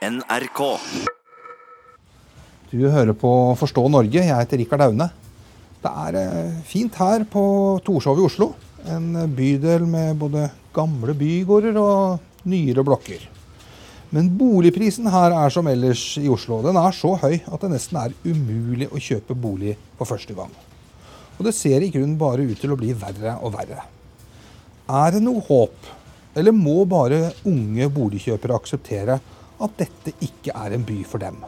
NRK. Du hører på Forstå Norge. Jeg heter Rikard Aune. Det er eh, fint her på Torshov i Oslo. En bydel med både gamle bygårder og nyere blokker. Men boligprisen her er som ellers i Oslo. Den er så høy at det nesten er umulig å kjøpe bolig for første gang. Og det ser i grunnen bare ut til å bli verre og verre. Er det noe håp, eller må bare unge boligkjøpere akseptere at dette ikke er en by for dem?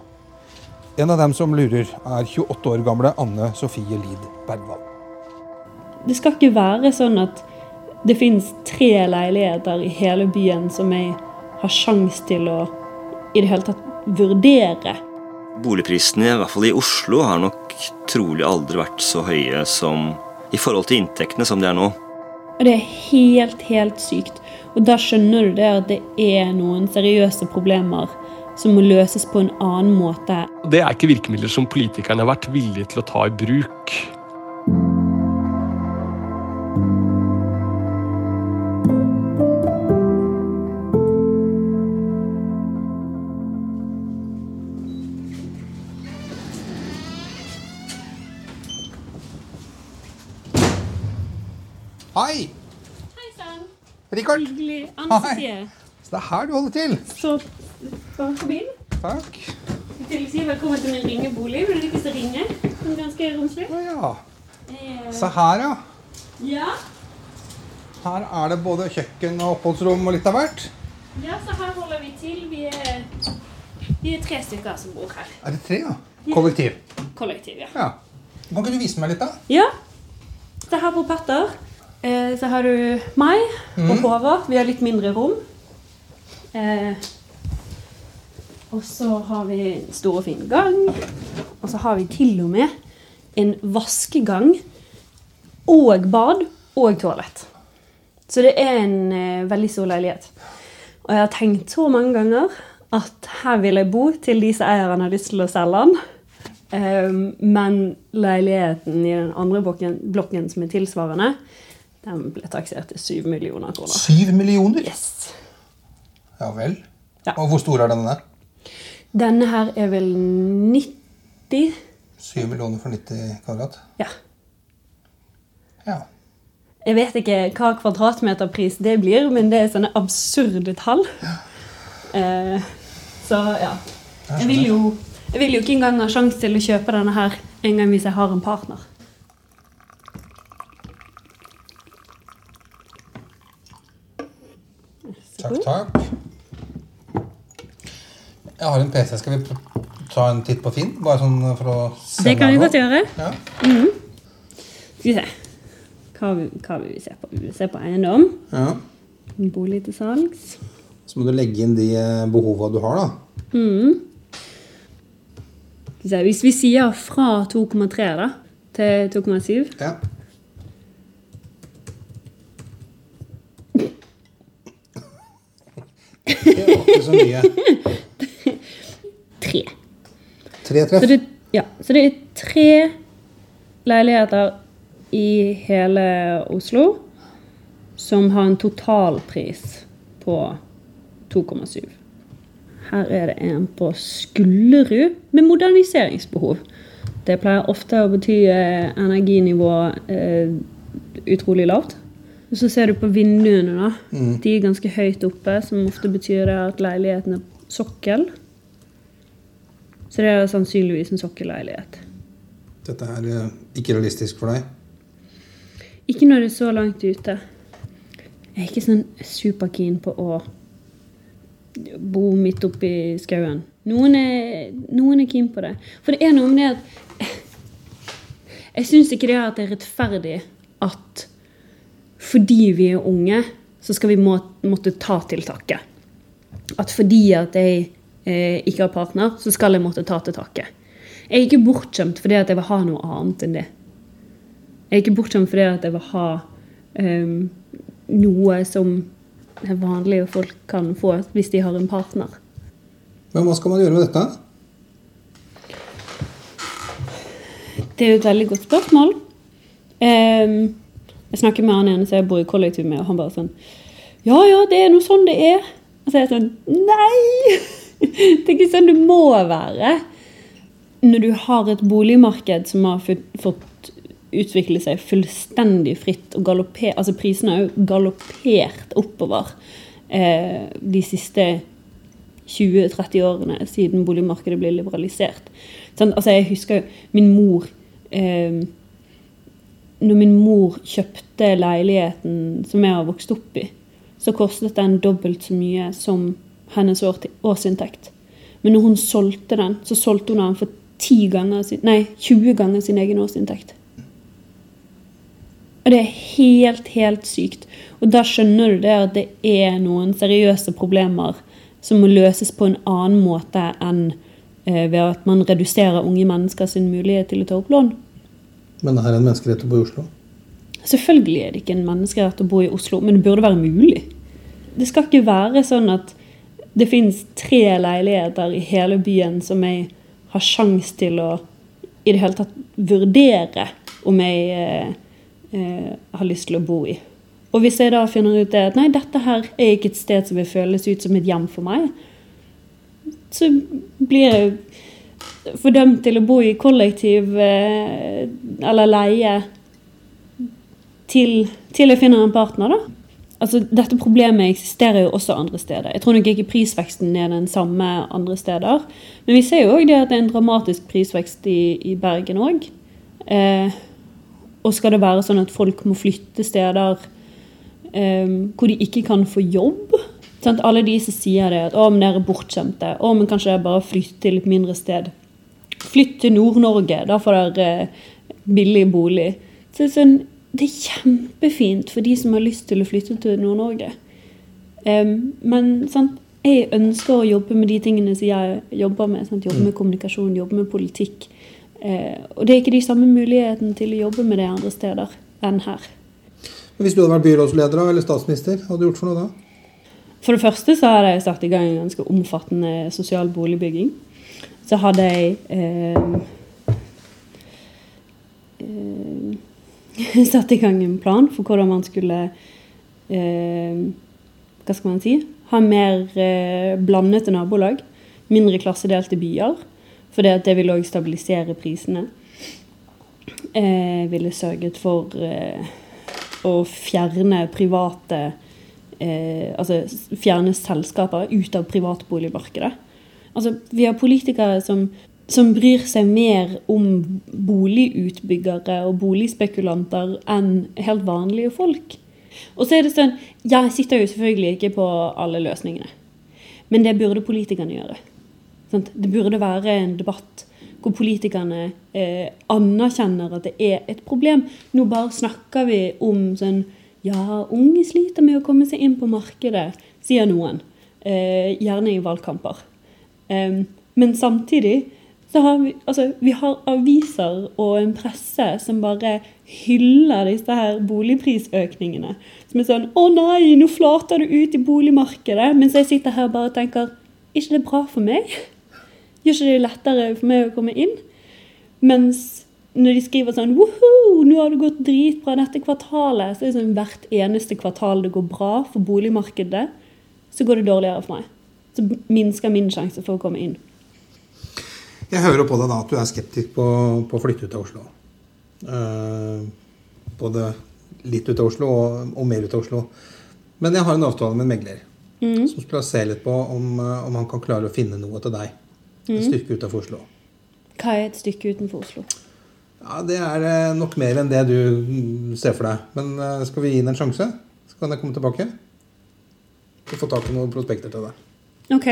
En av dem som lurer, er 28 år gamle Anne Sofie Lid Bergvall. Det skal ikke være sånn at det finnes tre leiligheter i hele byen som jeg har sjanse til å i det hele tatt vurdere. Boligprisene, i hvert fall i Oslo, har nok trolig aldri vært så høye som i forhold til inntektene som de er nå. Og det er helt, helt sykt. Og da skjønner du det at det er noen seriøse problemer som må løses på en annen måte. Det er ikke virkemidler som politikerne har vært villige til å ta i bruk. Hyggelig. Anne Hei. Sofie. Så det er her du holder til. Så bare kom inn. Takk. Jeg vil si velkommen til min ringebolig. Vil du ikke så ringe? Den er ganske romslig. Å ja. Eh, Se her, ja. Ja. Her er det både kjøkken og oppholdsrom og litt av hvert. ja, så her holder vi til. Vi er, vi er tre stykker som bor her. Er det tre, ja? Kollektiv. Kollektiv, ja. Ja. Kan ikke du vise meg litt, da? Ja. Det her bor Petter. Eh, så har du meg og Håvard. Vi har litt mindre rom. Eh, og så har vi en stor og fin gang. Og så har vi til og med en vaskegang og bad og toalett. Så det er en eh, veldig stor leilighet. Og jeg har tenkt så mange ganger at her vil jeg bo til disse eierne har lyst til å selge den. Eh, men leiligheten i den andre blokken, blokken som er tilsvarende, den ble taksert til 7 millioner kroner. Syv millioner? Yes. Ja vel. Ja. Og hvor stor er denne? Denne her er vel 90 Syv millioner for 90 kvadrat? Ja. Ja. Jeg vet ikke hva kvadratmeterpris det blir, men det er sånne absurde tall. Eh, så ja. Jeg vil, jo, jeg vil jo ikke engang ha sjanse til å kjøpe denne her en gang hvis jeg har en partner. Takk, takk. Jeg har en PC. Skal vi ta en titt på Finn? Bare sånn for å se Det kan vi godt gjøre. Ja. Skal vi se. Hva vi, hva vil vi se på? Vi vil se på eiendom. ja. En bolig til salgs. Så må du legge inn de eh, behova du har, da. Mm. Hvis vi sier fra 2,3 da, til 2,7 Ja. Det var ikke så mye. tre. Tre Så treff. det, ja, så det er tre leiligheter i hele Oslo som har en totalpris på 2,7. Her er det en på Skullerud med moderniseringsbehov. Det pleier ofte å bety eh, energinivå eh, utrolig lavt. Og så ser du på vinduene, da. De er ganske høyt oppe, som ofte betyr at leiligheten er sokkel. Så det er sannsynligvis en sokkelleilighet. Dette er ikke realistisk for deg. Ikke når det er så langt ute. Jeg er ikke sånn superkeen på å bo midt oppi skauen. Noen er, noen er keen på det. For det er noe med det at Jeg syns ikke det at det er rettferdig at fordi vi er unge, så skal vi må, måtte ta til takke. At fordi at jeg eh, ikke har partner, så skal jeg måtte ta til takke. Jeg er ikke bortskjemt fordi at jeg vil ha noe annet enn det. Jeg er ikke bortskjemt fordi at jeg vil ha ehm, noe som vanlige folk kan få hvis de har en partner. Men hva skal man gjøre med dette? Det er jo et veldig godt spørsmål. Ehm, jeg snakker med han ene som jeg bor i kollektiv med, og han bare sånn Ja, ja, det er nå sånn det er. Og så er jeg sånn Nei! Det er ikke sånn det må være. Når du har et boligmarked som har fått- utvikle seg fullstendig fritt, og galopper, altså prisene har jo galoppert oppover eh, de siste 20-30 årene siden boligmarkedet ble liberalisert. Sånn, altså jeg husker jo min mor eh, Når min mor kjøpte leiligheten som jeg har vokst opp i, så kostet den dobbelt så mye som hennes år, årsinntekt. Men når hun solgte den, så solgte hun den for 10 ganger sin, nei, 20 ganger sin egen årsinntekt. Og det er helt, helt sykt. Og da skjønner du det at det er noen seriøse problemer som må løses på en annen måte enn eh, ved at man reduserer unge mennesker sin mulighet til å ta opp lån. Men det er en menneskerett å bo i Oslo. Selvfølgelig er det ikke en menneskerett å bo i Oslo, men det burde være mulig. Det skal ikke være sånn at det finnes tre leiligheter i hele byen som jeg har sjans til å i det hele tatt vurdere om jeg eh, eh, har lyst til å bo i. Og hvis jeg da finner ut det at nei, dette her er ikke et sted som vil føles ut som et hjem for meg, så blir jeg fordømt til å bo i kollektiv eh, eller leie til, til jeg finner en partner, da. Altså, dette problemet eksisterer jo også andre steder. Jeg tror nok ikke prisveksten er den samme andre steder. Men vi ser jo òg det at det er en dramatisk prisvekst i, i Bergen òg. Eh, og skal det være sånn at folk må flytte steder eh, hvor de ikke kan få jobb? Sånn, Alle de som sier det, at å, men dere er bortskjemte. Å, men kanskje dere bare flytter til et mindre sted. Flytt til Nord-Norge, da får dere eh, billig bolig. Så det er sånn, det er kjempefint for de som har lyst til å flytte til Nord-Norge. Um, men sant, jeg ønsker å jobbe med de tingene som jeg jobber med. Sant? Jobbe med kommunikasjon, jobbe med politikk. Uh, og det er ikke de samme mulighetene til å jobbe med det andre steder enn her. Men Hvis du hadde vært byrådsleder eller statsminister, hva hadde du gjort for noe da? For det første så hadde jeg satt i gang en ganske omfattende sosial boligbygging. Så hadde jeg eh, eh, satt i gang en plan for hvordan man skulle eh, Hva skal man si? Ha mer eh, blandede nabolag. Mindre klassedelte byer. For det, det ville òg stabilisere prisene. Eh, ville sørget for eh, å fjerne private altså fjerne selskaper ut av privatboligmarkedet. Altså, vi har politikere som, som bryr seg mer om boligutbyggere og boligspekulanter enn helt vanlige folk. Og så er det sånn, Jeg sitter jo selvfølgelig ikke på alle løsningene, men det burde politikerne gjøre. Det burde være en debatt hvor politikerne eh, anerkjenner at det er et problem. Nå bare snakker vi om sånn Ja, unge sliter med å komme seg inn på markedet, sier noen. Eh, gjerne i valgkamper. Em, men samtidig så har vi, altså, vi har aviser og en presse som bare hyller disse her boligprisøkningene. Som er sånn 'Å nei, nå flater det ut i boligmarkedet.' Mens jeg sitter her og bare tenker 'ikke det bra for meg?' Gjør ikke det lettere for meg å komme inn? Mens når de skriver sånn Woho, nå har det gått dritbra dette kvartalet, så er det sånn hvert eneste kvartal det går bra for boligmarkedet, så går det dårligere for meg. Så minsker min sjanse for å komme inn. Jeg hører på deg da at du er skeptisk på, på å flytte ut av Oslo. Uh, både litt ut av Oslo og, og mer ut av Oslo. Men jeg har en avtale med en megler som skal se litt på om, eh, om han kan klare å finne noe til deg. Et stykke utenfor Oslo. Hva er et stykke utenfor Oslo? Ja, Det er eh, nok mer enn det du mm, ser for deg. Men skal vi gi den en sjanse? Så kan jeg komme tilbake. Og få tak i noen prospekter til deg. Ok.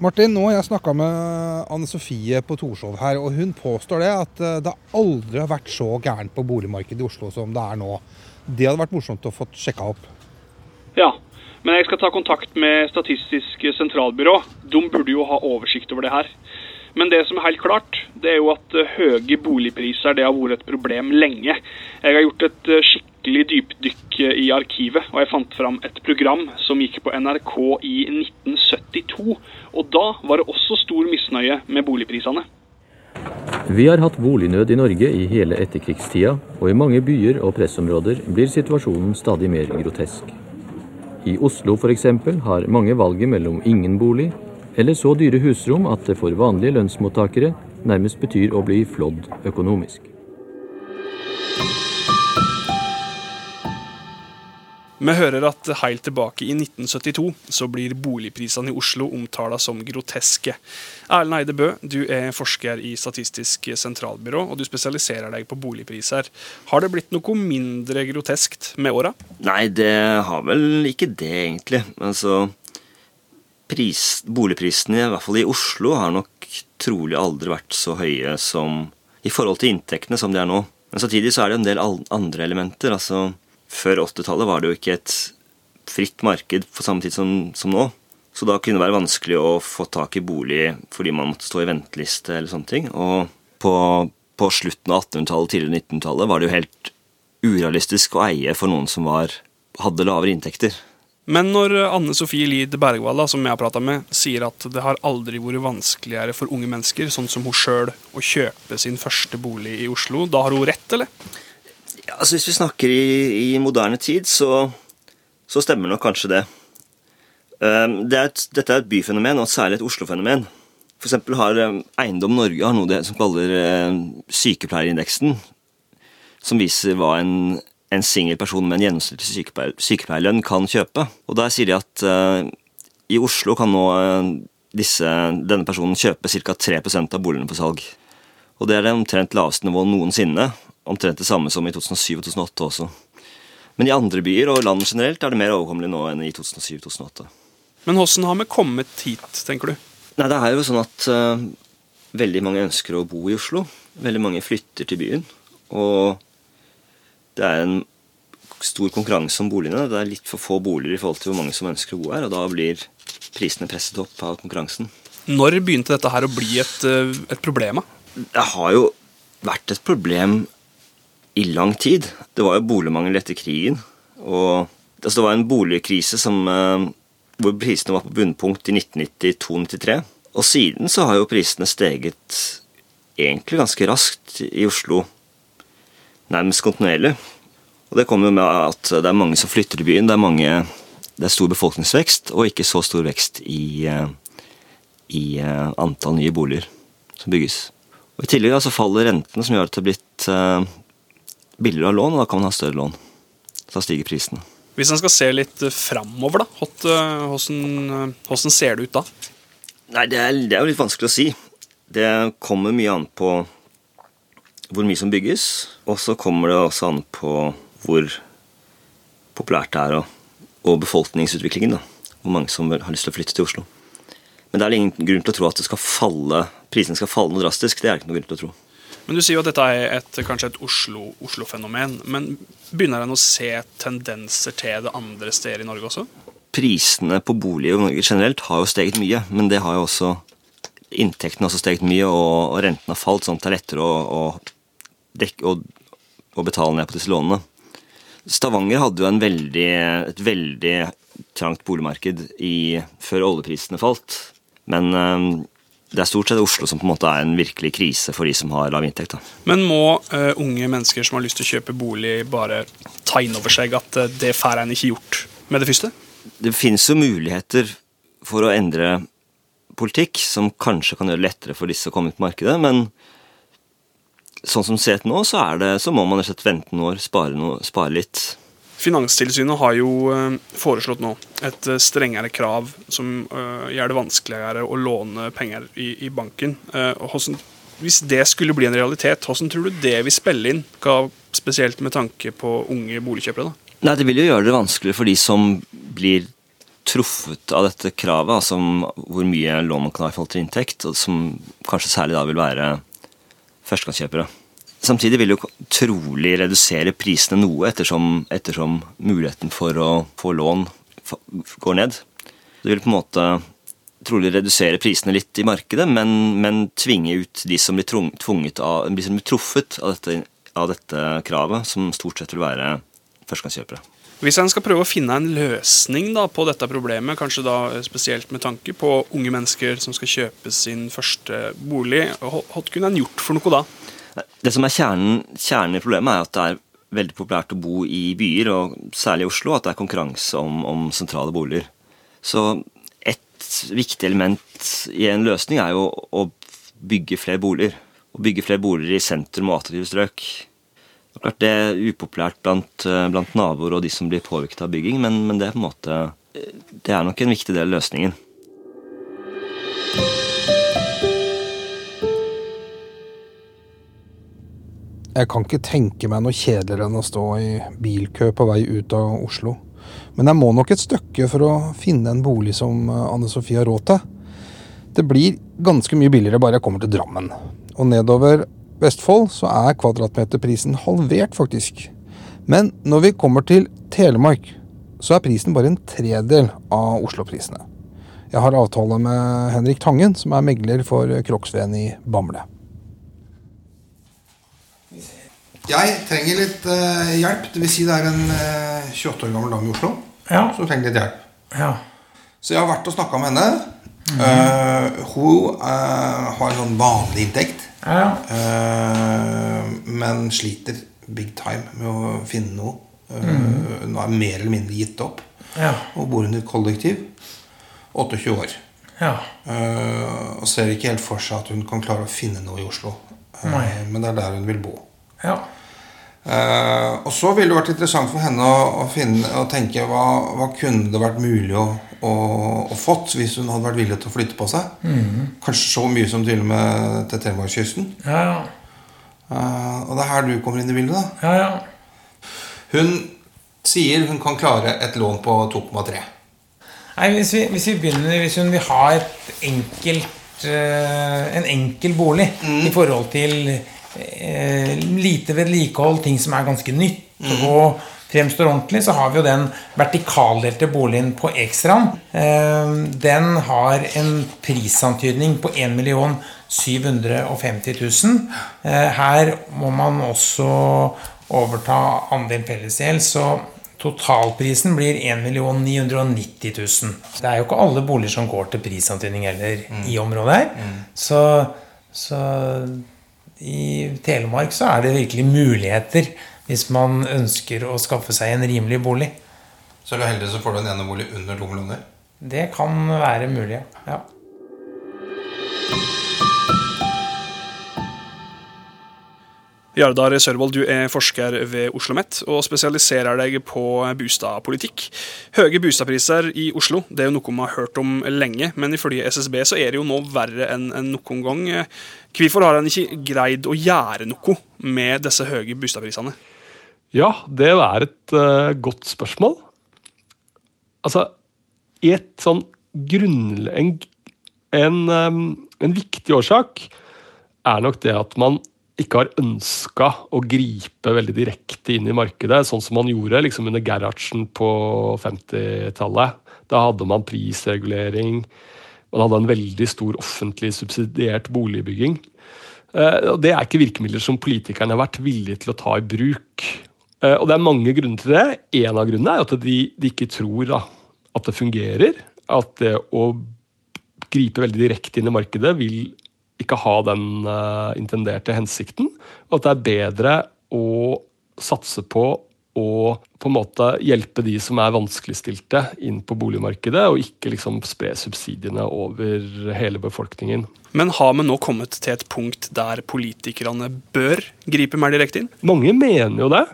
Martin, nå har jeg snakka med Anne Sofie på Torshov her, og hun påstår det at eh, det aldri har vært så gærent på boligmarkedet i Oslo som det er nå. Det hadde vært morsomt å få sjekka opp. Ja, men jeg skal ta kontakt med Statistisk sentralbyrå. De burde jo ha oversikt over det her. Men det som er helt klart, det er jo at eh, høye boligpriser det har vært et problem lenge. Jeg har gjort et eh, skikkelig dypdykk eh, i arkivet, og jeg fant fram et program som gikk på NRK i 1972. Og da var det også stor misnøye med boligprisene. Vi har hatt bolignød i Norge i hele etterkrigstida, og i mange byer og pressområder blir situasjonen stadig mer grotesk. I Oslo f.eks. har mange valget mellom ingen bolig eller så dyre husrom at det for vanlige lønnsmottakere nærmest betyr å bli flådd økonomisk. Vi hører at helt tilbake i 1972 så blir boligprisene i Oslo omtala som groteske. Erlend Eide Bø, du er forsker i Statistisk sentralbyrå, og du spesialiserer deg på boligpriser. Har det blitt noe mindre groteskt med åra? Nei, det har vel ikke det, egentlig. Altså, pris, boligprisene, i hvert fall i Oslo, har nok trolig aldri vært så høye som i forhold til inntektene som de er nå. Men samtidig så er det en del andre elementer. altså før 80-tallet var det jo ikke et fritt marked på samme tid som, som, nå. Så da kunne det være vanskelig å få tak i bolig fordi man måtte stå i venteliste eller sånne ting. Og på, på slutten av 1800-tallet, tidligere 1900-tallet, var det jo helt urealistisk å eie for noen som var, hadde lavere inntekter. Men når Anne Sofie Lid Bergwall, som jeg har prata med, sier at det har aldri vært vanskeligere for unge mennesker, sånn som hun sjøl, å kjøpe sin første bolig i Oslo, da har hun rett, eller? Ja, altså Hvis vi snakker i, i moderne tid, så, så, stemmer nok kanskje det. Um, det er et, dette er et byfenomen, og særlig et Oslo-fenomen. Eksempel har um, Eiendom Norge har noe det som kaller uh, sykepleierindeksen, som viser hva en, en singel person med en gjennomsnittlig sykepleierlønn kan kjøpe. Og Der sier de at uh, i Oslo kan nå uh, disse, denne personen kjøpe ca. 3% av boligene på salg. Og Det er det omtrent laveste nivået noensinne omtrent det samme som i 2007 og 2008 også. Men i andre byer og landet generelt er det mer overkommelig nå enn i 2007-2008. Men hvordan har vi kommet hit, tenker du? Nei, Det er jo sånn at uh, veldig mange ønsker å bo i Oslo. Veldig mange flytter til byen. Og det er en stor konkurranse om boligene. Det er litt for få boliger i forhold til hvor mange som ønsker å bo her, og da blir prisene presset opp av konkurransen. Når begynte dette her å bli et, eh, et problem? Det har jo vært et problem i lang tid. Det var jo boligmangel etter krigen. Og altså, det var en boligkrise som, eh, hvor prisene var på bunnpunkt i 1992-1993. Og siden så har jo prisene steget egentlig ganske raskt i Oslo. Nærmest kontinuerlig. Og det kommer med at det er mange som flytter til byen. Det er, mange, det er stor befolkningsvekst og ikke så stor vekst i, eh, i eh, antall nye boliger som bygges. Og I tillegg så faller rentene, som gjør at det har blitt billigere lån, og da kan man ha større lån. Da stiger prisene. Hvis en skal se litt eh, framover, da, hvordan, eh, hvordan, ser det ut da? Nei, det er, det er, jo litt vanskelig å si. Det kommer mye an på hvor mye som bygges, og så kommer det også an på hvor populært det er, og, og befolkningsutviklingen. da. Hvor mange som har lyst til å flytte til Oslo. Men det er ingen grunn til å tro at det skal falle, prisene skal falle noe drastisk. Det er det ikke noe grunn til å tro. Men Du sier jo at dette er et, kanskje et Oslo-fenomen. Oslo men begynner en å se tendenser til det andre steder i Norge også? Prisene på boliger i Norge generelt har jo steget mye, men det har jo også inntektene har også steget mye, og, og renten har falt, sånn at det er lettere å, å, dekke, å, å betale ned på disse lånene. Stavanger hadde jo veldig, et veldig trangt boligmarked i, før oljeprisene falt. Men det er stort sett Oslo som på en måte er en virkelig krise for de som har lav inntekt. Da. Men må uh, unge mennesker som har lyst til å kjøpe bolig, bare ta inn over seg at uh, det får en ikke gjort med det første? Det finnes jo muligheter for å endre politikk som kanskje kan gjøre det lettere for disse å komme ut på markedet, men sånn som ut nå, så, det, så må man rett og slett vente noen år, spare, noe, spare litt. Finanstilsynet har jo eh, foreslått nå et eh, strengere krav som eh, gjør det vanskeligere å låne penger i, i banken. Hvordan, hvis det skulle bli en realitet, hvordan tror du det vil spille inn? Hva, spesielt med tanke på unge boligkjøpere? da? Nei, Det vil jo gjøre det vanskelig for de som blir truffet av dette kravet, altså hvor mye lån man kan ha i forhold til inntekt, og som kanskje særlig da vil være førstegangskjøpere. Samtidig vil det jo trolig redusere prisene noe, ettersom, ettersom, muligheten for å få lån går ned. Det vil på en måte trolig redusere prisene litt i markedet, men, men tvinge ut de som blir, tvunget av, de som blir truffet av dette, av dette, kravet, som stort sett vil være førstegangskjøpere. Hvis en skal prøve å finne en løsning da, på dette problemet, kanskje da spesielt med tanke på unge mennesker som skal kjøpe sin første bolig, hva kunne en gjort for noe da? Det som er kjernen, kjernen i problemet, er at det er veldig populært å bo i byer, og særlig i Oslo, at det er konkurranse om, om sentrale boliger. Så et viktig element i en løsning er jo å bygge flere boliger. Å bygge flere boliger i sentrum og attraktive strøk. Klart det er upopulært blant, eh, blant naboer og de som blir påvirket av bygging, men, men det er måte Det er nok en viktig del av løsningen. Jeg kan ikke tenke meg noe kjedeligere enn å stå i bilkø på vei ut av Oslo. Men jeg må nok et stykke for å finne en bolig som eh, Anne Sofie har råd til. Det blir ganske mye billigere bare jeg kommer til Drammen. Og nedover Vestfold så er kvadratmeterprisen halvert, faktisk. Men når vi kommer til Telemark, så er prisen bare en tredel av Oslo-prisene. Jeg har avtale med Henrik Tangen, som er megler for Kroksveen i Bamble. Jeg trenger litt uh, hjelp. Det vil si det er en uh, 28 år gammel dame i Oslo Ja. som trenger litt hjelp. Ja. Så jeg har vært og snakka med henne. Eh, hun eh, har en sånn vanlig inntekt, Ja. Uh, men sliter big time med å finne noe. Eh, Hun er mer eller mindre gitt opp. Ja. Og bor under kollektiv. 28 år. Ja. Uh, og ser ikke helt for seg at hun kan klare å finne noe i Oslo. Uh, Nei. men det er der hun vil bo. Ja. Uh, og så ville det vært interessant for henne å, å, finne, å tenke hva, hva kunne det vært mulig å, å, og, fått hvis hun hadde vært villig til å flytte på seg. Kanskje så mye som til og med til Telemarkskysten. Ja. Eh, og det er her du kommer inn i bildet. da Ja. ja. Hun sier hun kan klare et lån på 2,3. Nei, hvis vi, hvis vi begynner Hvis hun vil ha et enkelt uh, en enkel bolig i forhold til uh, lite vedlikehold, ting som er ganske nytt og fremstår ordentlig, så har vi jo den vertikaldelte boligen på Ekstrand. Eh, den har en prisantydning på 1 750 000. Eh, her må man også overta andel fellesgjeld, så Totalprisen blir 1 990 000. Det er jo ikke alle boliger som går til prisantydning heller i området her. Så, så i Telemark så er det virkelig muligheter hvis man ønsker å skaffe seg en rimelig bolig. Så er du heldig, så får du en enebolig under to millioner. Det kan være mulig, ja. Jardar Sørvold, du er forsker ved Oslo OsloMet og spesialiserer deg på boligpolitikk. Høye boligpriser i Oslo det er jo noe vi har hørt om lenge, men ifølge SSB så er det jo nå verre enn enn noen gang. Hvorfor har en ikke greid å gjøre noe med disse høye boligprisene? Ja, det er et uh, godt spørsmål. Altså, i et sånn grunnle... En, eh, en viktig årsak er nok det at man ikke har ønska å gripe veldig direkte inn i markedet, sånn som man gjorde liksom under Gerhardsen på 50-tallet. Da hadde man prisregulering. Man hadde en veldig stor offentlig subsidiert boligbygging. Eh, Det er ikke virkemidler som politikerne har vært villige til å ta i bruk. Eh, Og Det er mange grunner til det. En av grunnene er at de, de ikke tror da, at det fungerer. At det å gripe veldig direkte inn i markedet vil ikke ha den uh, intenderte hensikten. Og at det er bedre å satse på å på en måte hjelpe de som er vanskeligstilte inn på boligmarkedet, og ikke liksom spre subsidiene over hele befolkningen. Men har vi nå kommet til et punkt der politikerne bør gripe mer direkte inn? Mange mener jo det.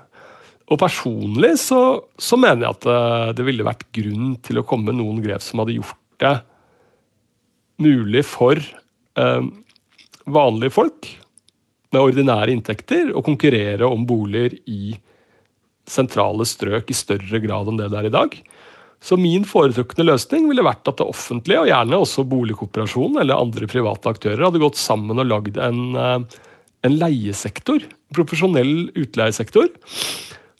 Og personlig så, så mener jeg at eh, det ville vært grunn til å komme med noen grep som hadde gjort det mulig for eh, vanlige folk med ordinære inntekter å konkurrere om boliger i sentrale strøk i større grad enn det det er i dag. Så min foretrukne løsning ville vært at det offentlige, og gjerne også boligkooperasjonen eller andre private aktører, hadde gått sammen og lagd en, eh, en leiesektor, profesjonell utleiesektor,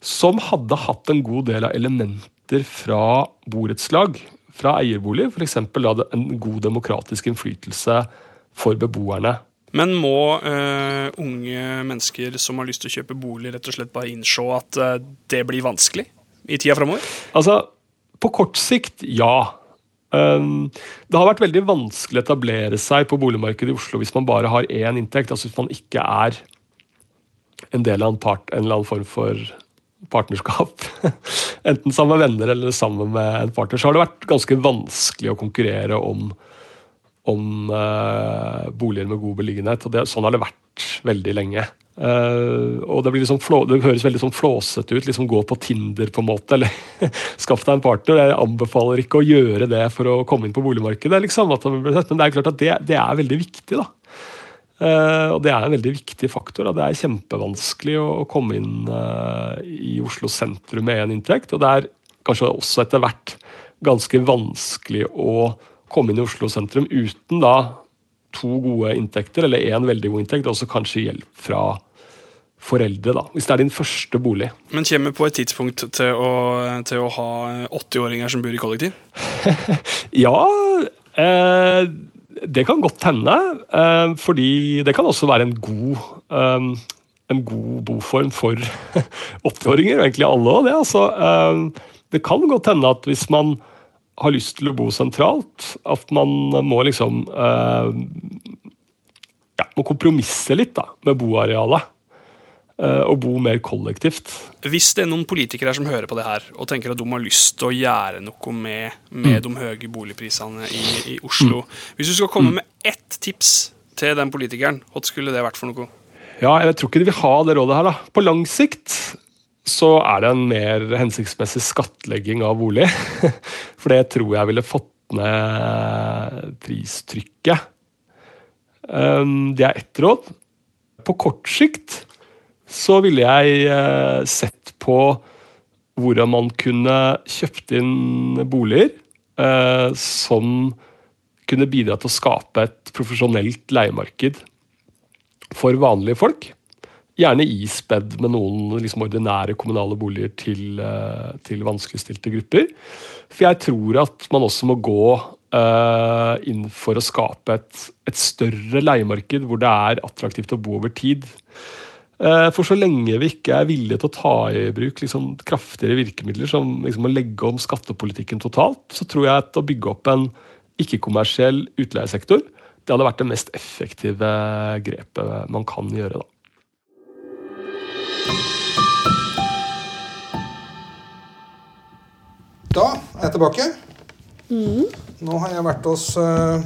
som hadde hatt en god del av elementer fra borettslag, fra eierbolig, f.eks. en god demokratisk innflytelse for beboerne. Men må eh, unge mennesker som har lyst til å kjøpe bolig, rett og slett bare innse at eh, det blir vanskelig i tida framover? Altså, på kort sikt, ja. Um, det har vært veldig vanskelig å etablere seg på boligmarkedet i Oslo hvis man bare har én inntekt. altså Hvis man ikke er en del av en, part, en eller annen form for partnerskap. Enten sammen med venner eller sammen med en partner. Så har det vært ganske vanskelig å konkurrere om, om uh, boliger med god beliggenhet. og det, Sånn har det vært veldig lenge. Uh, og det, liksom flå, det, høres veldig sånn flåsete ut. liksom Gå på Tinder, på en måte, eller skaff deg en partner. Jeg anbefaler ikke å gjøre det for å komme inn på boligmarkedet, liksom, men det er klart at det, det er veldig viktig. da. Uh, og det er en veldig viktig faktor. Det er kjempevanskelig å, komme inn uh, i Oslo sentrum med én inntekt. Og det er kanskje også etter hvert ganske vanskelig å komme inn i Oslo sentrum uten da to gode inntekter, eller én veldig god inntekt, og også kanskje hjelp fra foreldre, da, hvis det er din første bolig. Men kommer på et tidspunkt til å, til å ha 80-åringer som bor i kollektiv? ja, eh, det kan godt hende. Eh, fordi det kan også være en god, eh, en god boform for 80-åringer, og egentlig alle òg, det. Altså, eh, det kan godt hende at hvis man har lyst til å bo sentralt, at man må liksom ja, må kompromisse litt da, med boarealet og eh, bo mer kollektivt. Hvis det er noen politikere som hører på det her og tenker at de har lyst til å gjøre noe med, med mm. de høye boligprisene i, i Oslo mm. Hvis du skal komme mm. med ett tips til den politikeren, hva skulle det vært for noe? Ja, Jeg tror ikke de vil ha det rådet her. da. På lang sikt så er det en mer hensiktsmessig skattlegging av bolig. For det tror jeg ville fått ned pristrykket. Um, det er ett råd. På kort sikt så ville jeg eh, sett på hvordan man kunne kjøpt inn boliger eh, som kunne bidra til å skape et profesjonelt leiemarked for vanlige folk. Gjerne ispedd med noen liksom, ordinære kommunale boliger til, eh, til vanskeligstilte grupper. For jeg tror at man også må gå uh, inn for å skape et, et større leiemarked hvor det er attraktivt å bo over tid. Eh, for så lenge vi ikke er villige til å ta i bruk liksom, kraftigere virkemidler, som liksom, å legge om skattepolitikken totalt, så tror jeg at å bygge opp en ikke-kommersiell utleiesektor, det hadde vært det mest effektive grepet man kan gjøre. da. Da er jeg tilbake. Mm. Nå har jeg vært hos uh,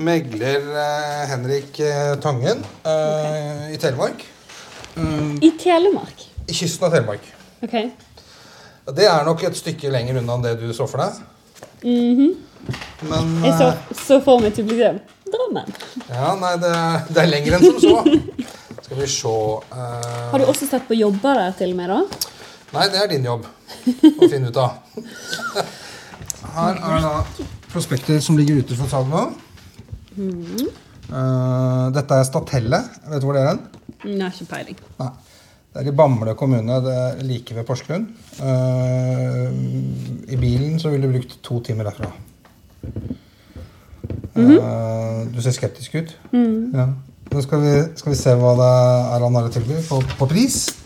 megler uh, Henrik uh, Tangen okay. i Telemark. I Telemark? I kysten av Telemark. Ok. Det er nok et stykke lenger unna enn det du så for deg. Mm -hmm. Men Jeg så, så for meg til liksom Drammen. Ja, nei, det, det, er lenger enn som så. Skal vi se Har du også sett på jobber der til og med, da? Nei, det er din jobb å finne ut av. Her er da prospekter som ligger ute for salg nå. Mm. Uh, dette er Statelle. Vet du hvor det er hen? Nei, ikke peiling. Nei. Det er i Bamble kommune. Det er like ved Porsgrunn. Uh, I bilen så ville du brukt to timer derfra. Mm -hmm. uh, du ser skeptisk ut. Mm. Ja. Nå skal vi, skal vi, se hva det er han har å tilby på, på pris.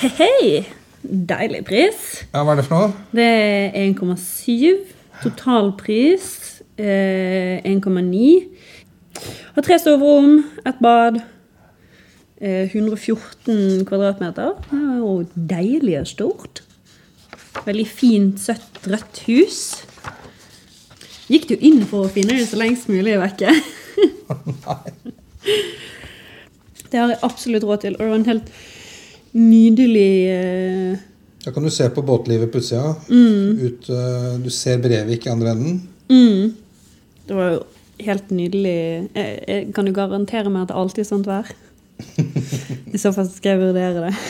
Hei! Deilig pris. Ja, Hva er det for noe? Det er 1,7. Totalpris 1,9. Eh, Har tre soverom, et bad. 114 eh, kvadratmeter. Og deilig og stort. Veldig fint, søtt, rødt hus. Gikk du inn for å finne det så lengst mulig vekke? Nei. Det har jeg absolutt råd til. Og det var en helt nydelig eh... Da kan du se på båtlivet på utsida. Mm. Ut, du ser Brevik i andre enden. Mm. Det var jo helt nydelig. Jeg, jeg, kan du garantere meg at det alltid er sånt vær? I så fall skal jeg vurdere det.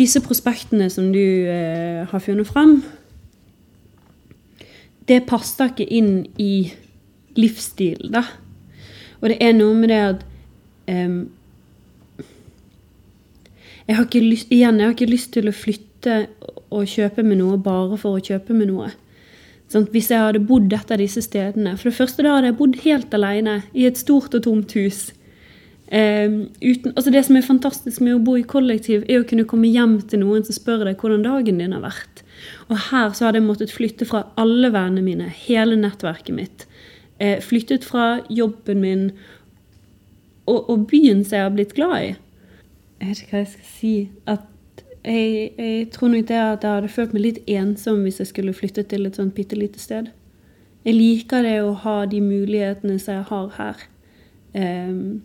Disse prospektene som du eh, har funnet fram, det passer ikke inn i livsstilen, da. Og det er noe med det at um, jeg har lyst, igjen, jeg har ikke lyst til å flytte og kjøpe med noe bare for å kjøpe med noe. Sånn, hvis jeg hadde bodd et av disse stedene For det første da hadde jeg bodd helt alene i et stort og tomt hus. Um, uten, altså det som er fantastisk med å bo i kollektiv, er å kunne komme hjem til noen som spør deg hvordan dagen din har vært. Og her så hadde jeg måttet flytte fra alle vennene mine, hele nettverket mitt. Eh, flyttet fra jobben min og, og, byen som jeg har blitt glad i. Jeg vet ikke hva jeg skal si. At jeg, jeg, tror nok det at jeg hadde følt meg litt ensom hvis jeg skulle flytte til et sånt bitte lite sted. Jeg liker det å ha de mulighetene som jeg har her. Um,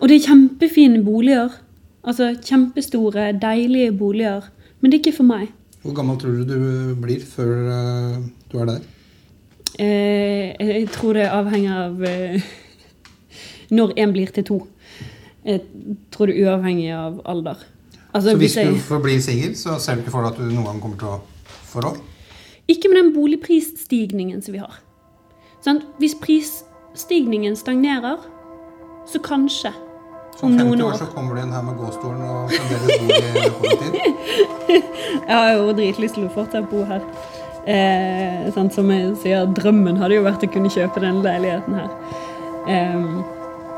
og det er kjempefine boliger. Altså kjempestore, deilige boliger. Men det er ikke for meg. Hvor gammel tror du du blir før uh, du er der? Eh, jeg tror det avhenger av uh, når én blir til to. Jeg tror det er uavhengig av alder. Altså, så hvis, hvis du forblir singel, så ser du ikke for deg at du noen gang kommer til å råd? Ikke med den boligprisstigningen som vi har. Sånn, hvis prisstigningen stagnerer, så kanskje. Så om noen år. år så kommer du inn her med gåstolen og fremdeles bor i kollektiv? jeg har jo dritlyst til å fortsatt bo her. Eh, sånn, som jeg sier, drømmen hadde jo vært å kunne kjøpe denne leiligheten her. Eh,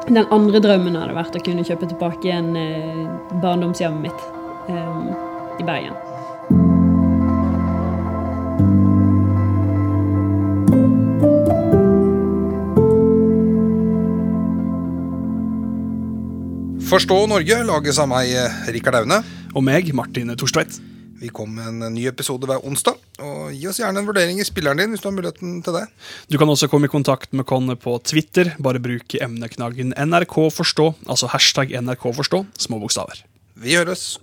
den andre drømmen hadde vært å kunne kjøpe tilbake igjen eh, barndomshjemmet mitt um, i Bergen. Forstå Norge lages av meg, Rikard Aune. Og meg, Martin Torstvedt. Vi kommer med en ny episode hver onsdag. og Gi oss gjerne en vurdering i spilleren din hvis du har muligheten til det. Du kan også komme i kontakt med Conny på Twitter. Bare bruk emneknaggen NRK forstå, altså hashtag NRK forstå, små bokstaver. Vi høres.